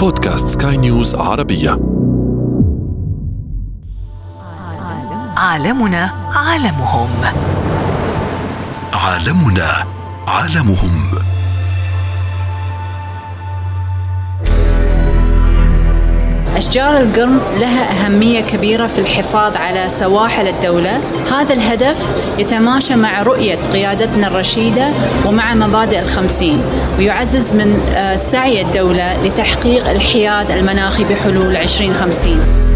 بودكاست سكاي نيوز عربية. عالمنا عالمهم. عالمنا عالمهم. أشجار القرن لها أهمية كبيرة في الحفاظ على سواحل الدولة. هذا الهدف يتماشى مع رؤية قيادتنا الرشيدة ومع مبادئ الخمسين ويعزز من آه، سعي الدولة لتحقيق الحياد المناخي بحلول 2050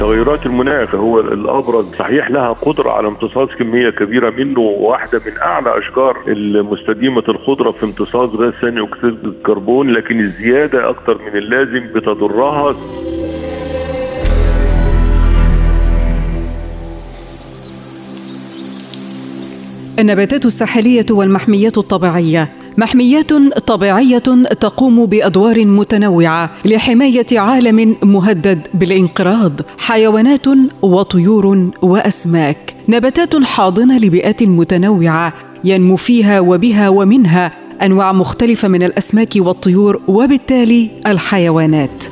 تغيرات المناخ هو الأبرز. صحيح لها قدرة على امتصاص كمية كبيرة منه واحدة من أعلى أشجار المستديمة الخضرة في امتصاص غاز ثاني أكسيد الكربون لكن الزيادة أكثر من اللازم بتضرها. النباتات الساحلية والمحميات الطبيعية محميات طبيعية تقوم بأدوار متنوعة لحماية عالم مهدد بالانقراض حيوانات وطيور وأسماك. نباتات حاضنة لبيئات متنوعة ينمو فيها وبها ومنها أنواع مختلفة من الأسماك والطيور وبالتالي الحيوانات.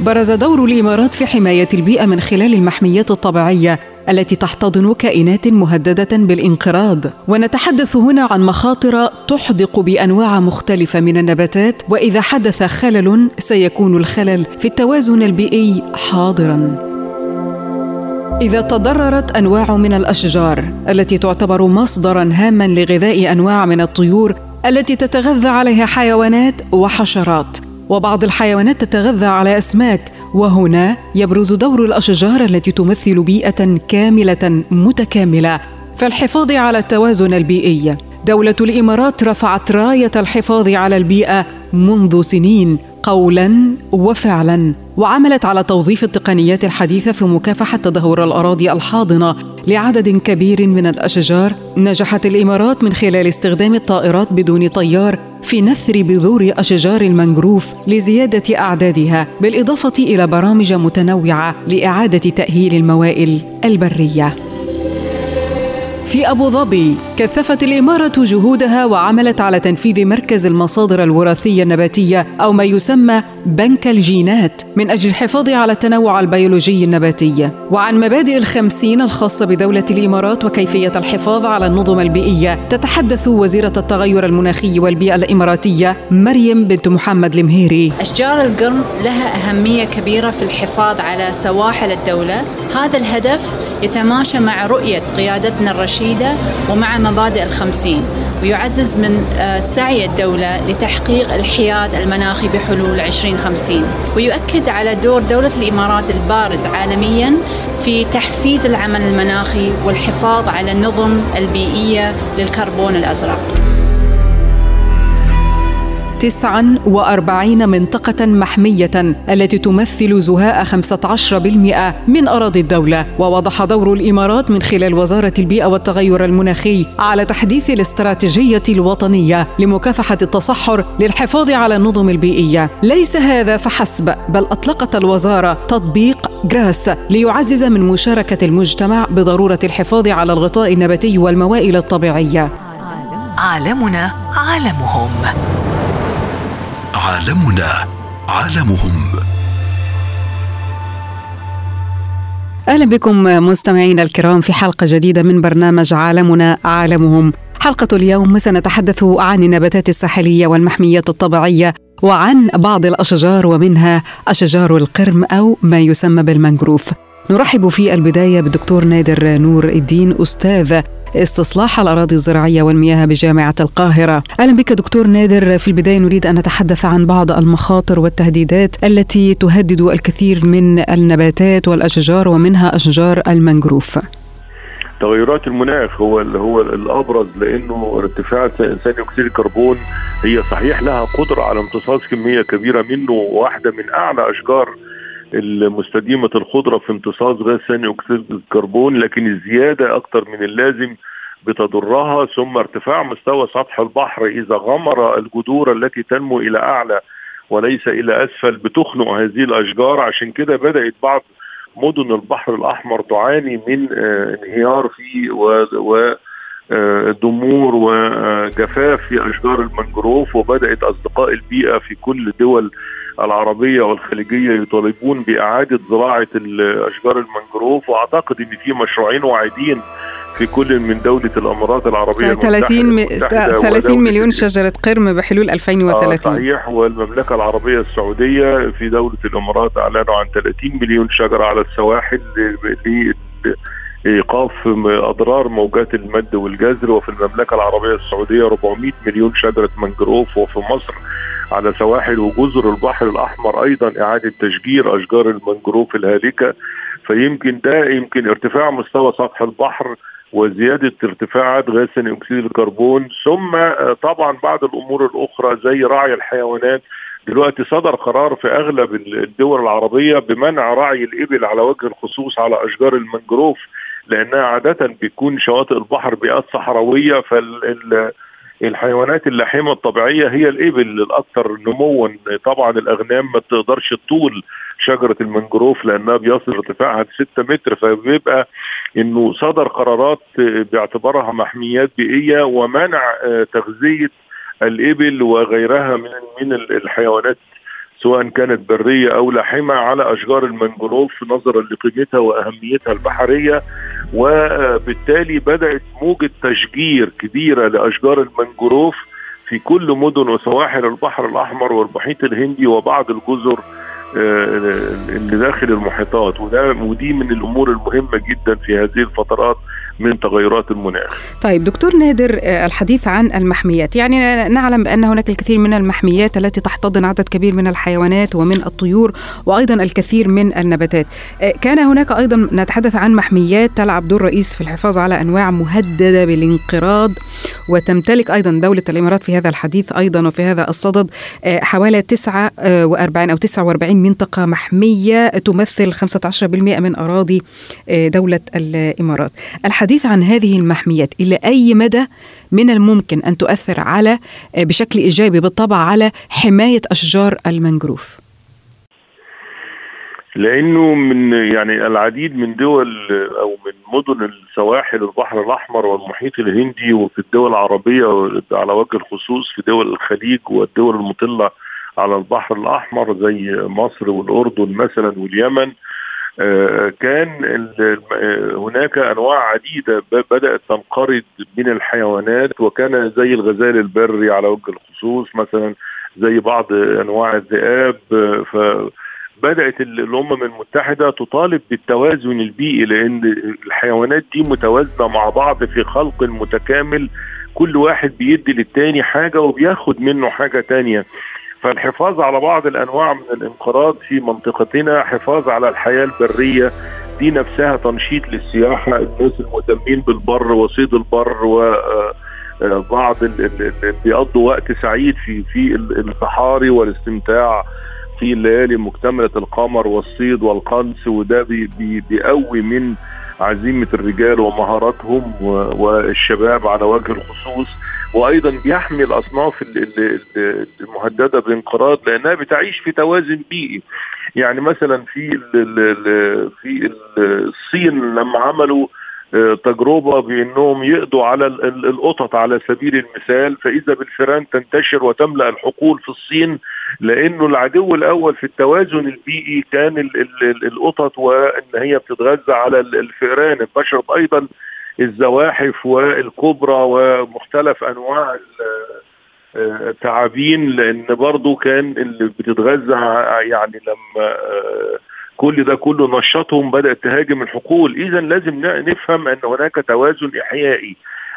برز دور الإمارات في حماية البيئة من خلال المحميات الطبيعية التي تحتضن كائنات مهددة بالانقراض. ونتحدث هنا عن مخاطر تحدق بأنواع مختلفة من النباتات. وإذا حدث خلل سيكون الخلل في التوازن البيئي حاضرا. إذا تضررت أنواع من الأشجار التي تعتبر مصدرا هاما لغذاء أنواع من الطيور التي تتغذى عليها حيوانات وحشرات. وبعض الحيوانات تتغذى على أسماك وهنا يبرز دور الأشجار التي تمثل بيئة كاملة متكاملة في الحفاظ على التوازن البيئي. دولة الإمارات رفعت راية الحفاظ على البيئة منذ سنين قولا وفعلا وعملت على توظيف التقنيات الحديثة في مكافحة تدهور الأراضي الحاضنة لعدد كبير من الأشجار. نجحت الإمارات من خلال استخدام الطائرات بدون طيار في نثر بذور أشجار المنجروف لزيادة أعدادها بالإضافة إلى برامج متنوعة لإعادة تأهيل الموائل البرية. في أبو ظبي كثفت الإمارة جهودها وعملت على تنفيذ مركز المصادر الوراثية النباتية أو ما يسمى بنك الجينات من أجل الحفاظ على التنوع البيولوجي النباتي. وعن مبادئ الخمسين الخاصة بدولة الإمارات وكيفية الحفاظ على النظم البيئية تتحدث وزيرة التغير المناخي والبيئة الإماراتية مريم بنت محمد المهيري. أشجار القرن لها أهمية كبيرة في الحفاظ على سواحل الدولة. هذا الهدف يتماشى مع رؤية قيادتنا الرشيدة ومع مبادئ الخمسين ويعزز من آه، سعي الدولة لتحقيق الحياد المناخي بحلول 2050 ويؤكد على دور دولة الإمارات البارز عالميا في تحفيز العمل المناخي والحفاظ على النظم البيئية للكربون الأزرق. 49 منطقة محمية التي تمثل زهاء 15% من أراضي الدولة ووضح دور الإمارات من خلال وزارة البيئة والتغير المناخي على تحديث الاستراتيجية الوطنية لمكافحة التصحر للحفاظ على النظم البيئية. ليس هذا فحسب بل أطلقت الوزارة تطبيق جراس ليعزز من مشاركة المجتمع بضرورة الحفاظ على الغطاء النباتي والموائل الطبيعية. عالمنا عالمهم. عالمنا عالمهم أهلا بكم مستمعينا الكرام في حلقة جديدة من برنامج عالمنا عالمهم. حلقة اليوم سنتحدث عن النباتات الساحلية والمحميات الطبيعية وعن بعض الأشجار ومنها أشجار القرم أو ما يسمى بالمنجروف. نرحب في البداية بالدكتور نادر نور الدين أستاذ استصلاح الأراضي الزراعية والمياه بجامعة القاهرة. أهلا بك دكتور نادر. في البداية نريد أن نتحدث عن بعض المخاطر والتهديدات التي تهدد الكثير من النباتات والأشجار ومنها أشجار المنجروف. تغيرات المناخ هو هو الأبرز لأنه ارتفاع ثاني أكسيد الكربون هي صحيح لها قدرة على امتصاص كمية كبيرة منه واحدة من أعلى أشجار المستديمة الخضرة في امتصاص غاز ثاني أكسيد الكربون لكن الزيادة أكثر من اللازم بتضرها ثم ارتفاع مستوى سطح البحر إذا غمر الجذور التي تنمو إلى أعلى وليس إلى أسفل بتخنق هذه الأشجار. عشان كده بدأت بعض مدن البحر الأحمر تعاني من آه، انهيار في و, و ضمور وجفاف في أشجار المنجروف وبدأت أصدقاء البيئة في كل الدول العربية والخليجية يطالبون بإعادة زراعة اشجار المنجروف وأعتقد إن في مشروعين واعدين في كل من دولة الأمارات العربية 30 30 مليون شجرة قرم بحلول 2030 آه صحيح والمملكة العربية السعودية في دولة الإمارات أعلنوا عن 30 مليون شجرة على السواحل إيقاف أضرار موجات المد والجزر وفي المملكة العربية السعودية 400 مليون شجرة منجروف وفي مصر على سواحل وجزر البحر الأحمر أيضا إعادة تشجير أشجار المنجروف الهالكة. فيمكن ده يمكن ارتفاع مستوى سطح البحر وزيادة ارتفاعات غاز ثاني أكسيد الكربون. ثم طبعا بعض الأمور الأخرى زي رعي الحيوانات. دلوقتي صدر قرار في أغلب الدول العربية بمنع رعي الإبل على وجه الخصوص على أشجار المنجروف لأنها عادة بيكون شواطئ البحر بيئات صحراوية فال الحيوانات اللاحمة الطبيعية هي الإبل الأكثر نموا. طبعا الأغنام ما بتقدرش تطول شجرة المنجروف لأنها بيصل ارتفاعها ل 6 متر فبيبقى إنه صدر قرارات باعتبارها محميات بيئية ومنع تغذية الإبل وغيرها من من الحيوانات. سواء كانت برية أو لاحمة على أشجار المنجروف نظرا لقيمتها وأهميتها البحرية. وبالتالي بدأت موجة تشجير كبيرة لأشجار المنجروف في كل مدن وسواحل البحر الأحمر والمحيط الهندي وبعض الجزر اللي داخل المحيطات. وده ودي من الأمور المهمة جدا في هذه الفترات من تغيرات المناخ. طيب دكتور نادر الحديث عن المحميات، يعني نعلم بان هناك الكثير من المحميات التي تحتضن عدد كبير من الحيوانات ومن الطيور وأيضا الكثير من النباتات. كان هناك أيضا نتحدث عن محميات تلعب دور رئيس في الحفاظ على أنواع مهددة بالانقراض وتمتلك أيضا دولة الإمارات في هذا الحديث أيضا وفي هذا الصدد حوالي 49 أو 49 منطقة محمية تمثل 15% من أراضي دولة الإمارات. الحديث عن هذه المحميات إلى أي مدى من الممكن أن تؤثر على بشكل إيجابي بالطبع على حماية أشجار المنجروف؟ لأنه من يعني العديد من دول أو من مدن السواحل البحر الأحمر والمحيط الهندي وفي الدول العربية على وجه الخصوص في دول الخليج والدول المطلة على البحر الأحمر زي مصر والأردن مثلا واليمن كان هناك أنواع عديدة بدأت تنقرض من الحيوانات وكان زي الغزال البري على وجه الخصوص مثلا زي بعض أنواع الذئاب ف بدأت الأمم المتحدة تطالب بالتوازن البيئي لأن الحيوانات دي متوازنة مع بعض في خلق متكامل كل واحد بيدي للتاني حاجة وبياخد منه حاجة تانية. فالحفاظ على بعض الأنواع من الانقراض في منطقتنا حفاظ على الحياة البرية دي نفسها تنشيط للسياحة. الناس المهتمين بالبر وصيد البر و بعض اللي بيقضوا وقت سعيد في في الصحاري والاستمتاع في الليالي مكتملة القمر والصيد والقنص وده بي بي بيقوي من عزيمة الرجال ومهاراتهم والشباب على وجه الخصوص. وأيضا بيحمي الاصناف المهددة بالانقراض لأنها بتعيش في توازن بيئي. يعني مثلا في في الصين لما عملوا تجربة بأنهم يقضوا على القطط على سبيل المثال فإذا بالفئران تنتشر وتملأ الحقول في الصين لأنه العدو الأول في التوازن البيئي كان القطط وإن هي بتتغذى على الفئران انتشرت أيضا الزواحف والكبرى ومختلف أنواع التعابين لأن برضو كان اللي بتتغذى يعني لما كل ده كله نشطهم بدأت تهاجم الحقول. اذا لازم نفهم أن هناك توازن إحيائي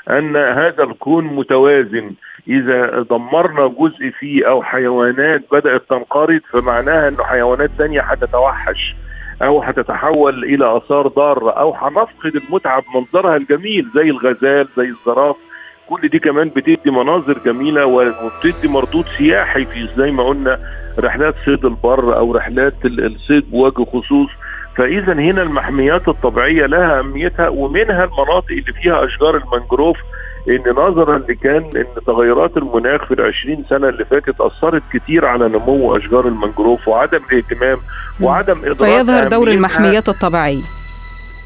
أن هذا الكون متوازن. إذا دمرنا جزء فيه أو حيوانات بدأت تنقرض فمعناها انه حيوانات ثانية هتتوحش. أو هتتحول إلى آثار ضارة أو هنفقد المتعة بمنظرها الجميل زي الغزال زي الزراف كل دي كمان بتدي مناظر جميلة وبتدي مردود سياحي في زي ما قلنا رحلات صيد البر أو رحلات الصيد بوجه خصوص. فاذا هنا المحميات الطبيعية لها أهميتها ومنها المناطق اللي فيها أشجار المنجروف إن نظرا لكان إن تغيرات المناخ في العشرين سنة اللي فاتت أثرت كتير على نمو أشجار المنجروف وعدم الاهتمام وعدم إدراك فيظهر دور المحميات الطبيعية.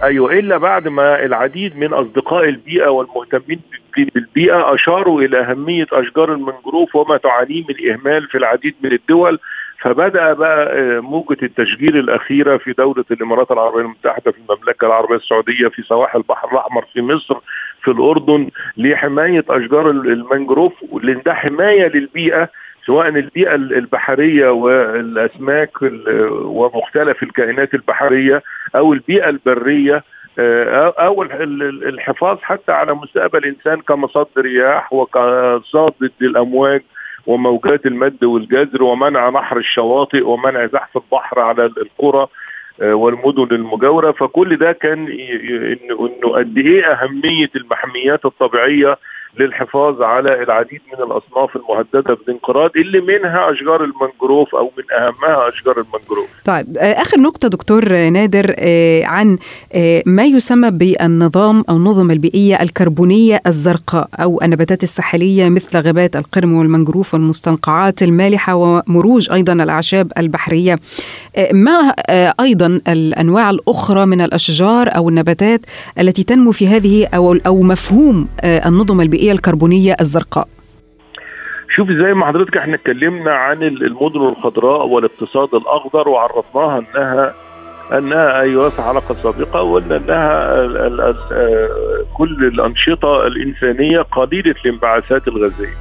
أيوه إلا بعد ما العديد من أصدقاء البيئة والمهتمين بالبيئة أشاروا إلى أهمية أشجار المنجروف وما تعانيه من إهمال في العديد من الدول فبدأ بقى آه، موجة التشجير الأخيرة في دولة الإمارات العربية المتحدة في المملكة العربية السعودية في سواحل البحر الأحمر في مصر في الأردن لحماية أشجار المنجروف لأن ده حماية للبيئة سواء البيئة البحرية والأسماك ومختلف الكائنات البحرية أو البيئة البرية آه، أو الحفاظ حتى على مستقبل الإنسان كمصد رياح وكصاد للأمواج وموجات المد والجزر ومنع نحر الشواطئ ومنع زحف البحر على القرى. والمدن المجاورة فكل ده كان انه قد إيه أهمية المحميات الطبيعية للحفاظ على العديد من الأصناف المهددة بالانقراض اللي منها أشجار المنجروف أو من أهمها أشجار المنجروف. طيب آه، آخر نقطة دكتور نادر آه، عن آه، ما يسمى بالنظام أو النظم البيئية الكربونية الزرقاء أو النباتات الساحلية مثل غابات القرم والمنجروف والمستنقعات المالحة ومروج أيضا الأعشاب البحرية. ما أيضا الأنواع الأخرى من الأشجار أو النباتات التي تنمو في هذه أو أو مفهوم النظم البيئية البيئيه الكربونية الزرقاء شوف زي ما حضرتك إحنا اتكلمنا عن المدن الخضراء والاقتصاد الأخضر وعرفناها انها أنها أيوه في حلقة سابقة وقلنا أنها ال ال ال كل الأنشطة الإنسانية قليلة الانبعاثات الغازية.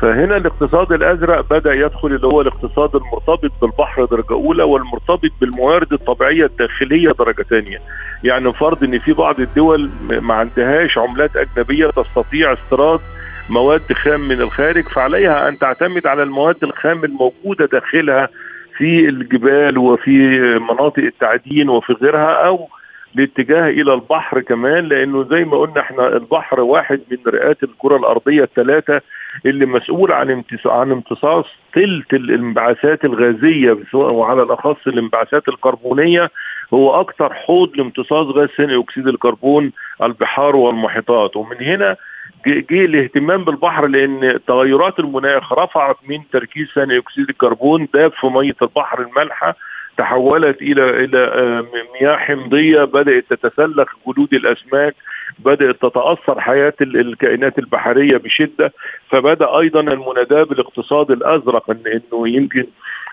فهنا الاقتصاد الأزرق بدأ يدخل اللي هو الاقتصاد المرتبط بالبحر درجة أولى والمرتبط بالموارد الطبيعية الداخلية درجة ثانية. يعني فرض إن في بعض الدول ما عندهاش عملات أجنبية تستطيع استيراد مواد خام من الخارج فعليها أن تعتمد على المواد الخام الموجودة داخلها في الجبال وفي مناطق التعدين وفي غيرها أو الاتجاه إلى البحر كمان لأنه زي ما قلنا إحنا البحر واحد من رئات الكرة الأرضية الثلاثة اللي مسؤول عن عن امتصاص ثلث الانبعاثات الغازية وعلى الأخص الانبعاثات الكربونية هو أكثر حوض لامتصاص غاز ثاني أكسيد الكربون البحار والمحيطات. ومن هنا جه الاهتمام بالبحر لأن تغيرات المناخ رفعت من تركيز ثاني أكسيد الكربون داب في مية البحر المالحة تحولت إلى إلى آه، مياه حمضية بدأت تتسلخ جلود الأسماك بدأت تتأثر حياة الكائنات البحرية بشدة. فبدأ أيضا المناداة بالاقتصاد الأزرق ان إنه يمكن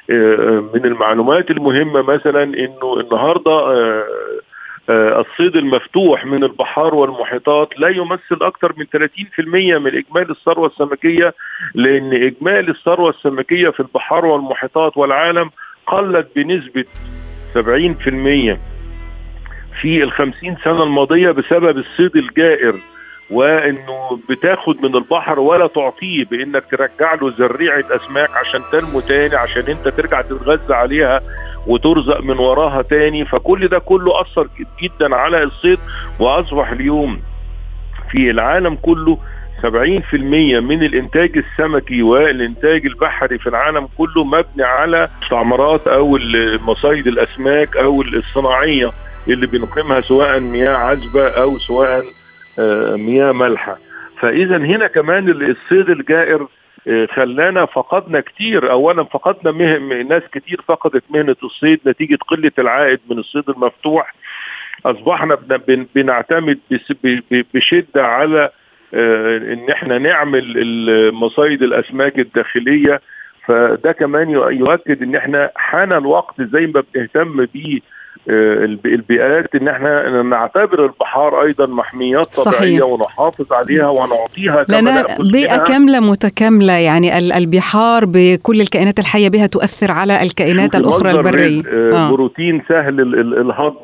آه، من المعلومات المهمة مثلا إنه النهارده آه، الصيد المفتوح من البحار والمحيطات لا يمثل أكثر من 30% من إجمالي الثروة السمكية لأن إجمالي الثروة السمكية في البحار والمحيطات والعالم قلت بنسبة 70% في الخمسين سنة الماضية بسبب الصيد الجائر وإنه بتاخد من البحر ولا تعطيه بإنك ترجع له زريعه أسماك عشان تنمو تاني عشان أنت ترجع تتغذى عليها وترزق من وراها تاني. فكل ده كله أثر جدا على الصيد وأصبح اليوم في العالم كله 70% من الإنتاج السمكي والإنتاج البحري في العالم كله مبني على مستعمرات أو مصايد الأسماك أو الصناعية اللي بنقيمها سواء مياه عذبة أو سواء آه، مياه مالحة. فإذا هنا كمان الصيد الجائر آه، خلانا فقدنا كتير. اولا فقدنا مهم ناس كتير فقدت مهنة الصيد نتيجة قلة العائد من الصيد المفتوح. أصبحنا بنعتمد بشدة على إن إحنا نعمل مصايد الأسماك الداخلية فده كمان يؤكد إن إحنا حان الوقت زي ما بنهتم بيه آه، البيئات إن إحنا نعتبر البحار أيضا محميات طبيعية صحيح. ونحافظ عليها ونعطيها لنا بيئة كاملة متكاملة يعني البحار بكل الكائنات الحية بها تؤثر على الكائنات الأخرى البرية آه. آه. بروتين سهل الهضم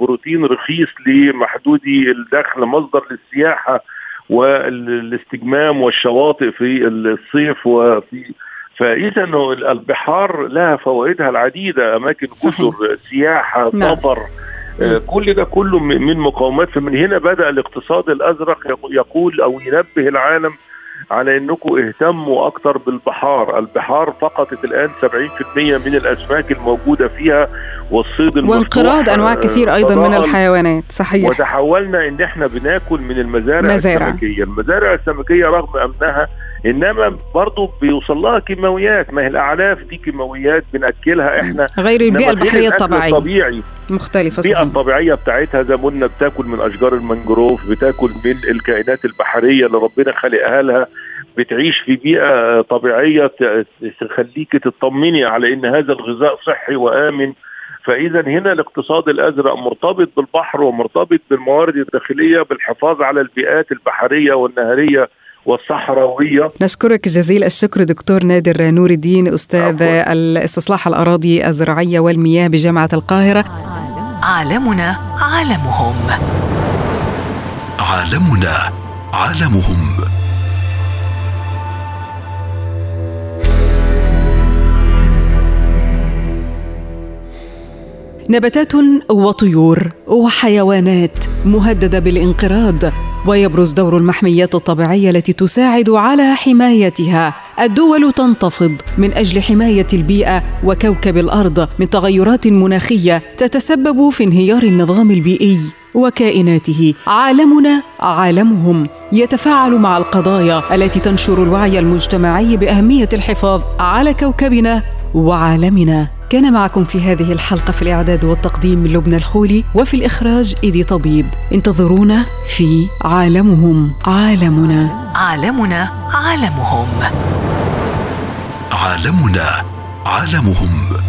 بروتين رخيص لمحدودي الدخل مصدر للسياحة والاستجمام والشواطئ في الصيف وفي فإذا البحار لها فوائدها العديدة أماكن جزر سياحة نعم. سفر كل ده كله من مقاومات. فمن هنا بدأ الاقتصاد الأزرق يقول أو ينبه العالم على إنكم اهتموا أكتر بالبحار، البحار فقدت الآن 70% من الاسماك الموجودة فيها والصيد وانقراض أنواع كثير أيضا من الحيوانات صحيح. وتحولنا إن إحنا بناكل من المزارع مزارع. السمكية، المزارع السمكية رغم أنها إنما برضه بيوصل لها كيماويات ما هي الأعلاف دي كيماويات بنأكلها إحنا. غير البيئة البحرية الطبيعية. الطبيعي. مختلفة البيئة الطبيعية بتاعتها زي ما قلنا بتاكل من أشجار المنجروف بتاكل من الكائنات البحرية اللي ربنا خلقها لها. بتعيش في بيئة طبيعية تخليك تطمني على إن هذا الغذاء صحي وآمن. فإذا هنا الاقتصاد الأزرق مرتبط بالبحر ومرتبط بالموارد الداخلية بالحفاظ على البيئات البحرية والنهرية. والصحراوية. نشكرك جزيل الشكر دكتور نادر نور الدين أستاذ الاستصلاح الأراضي الزراعية والمياه بجامعة القاهرة. عالمنا عالمهم. عالمنا عالمهم. نباتات وطيور وحيوانات مهددة بالانقراض. ويبرز دور المحميات الطبيعية التي تساعد على حمايتها. الدول تنتفض من أجل حماية البيئة وكوكب الأرض من تغيرات مناخية تتسبب في انهيار النظام البيئي وكائناته. عالمنا عالمهم. يتفاعل مع القضايا التي تنشر الوعي المجتمعي بأهمية الحفاظ على كوكبنا وعالمنا. كان معكم في هذه الحلقة في الإعداد والتقديم من لبنى الخولي وفي الإخراج إيدي طبيب. انتظرونا في عالمهم عالمنا. عالمنا عالمهم. عالمنا عالمهم.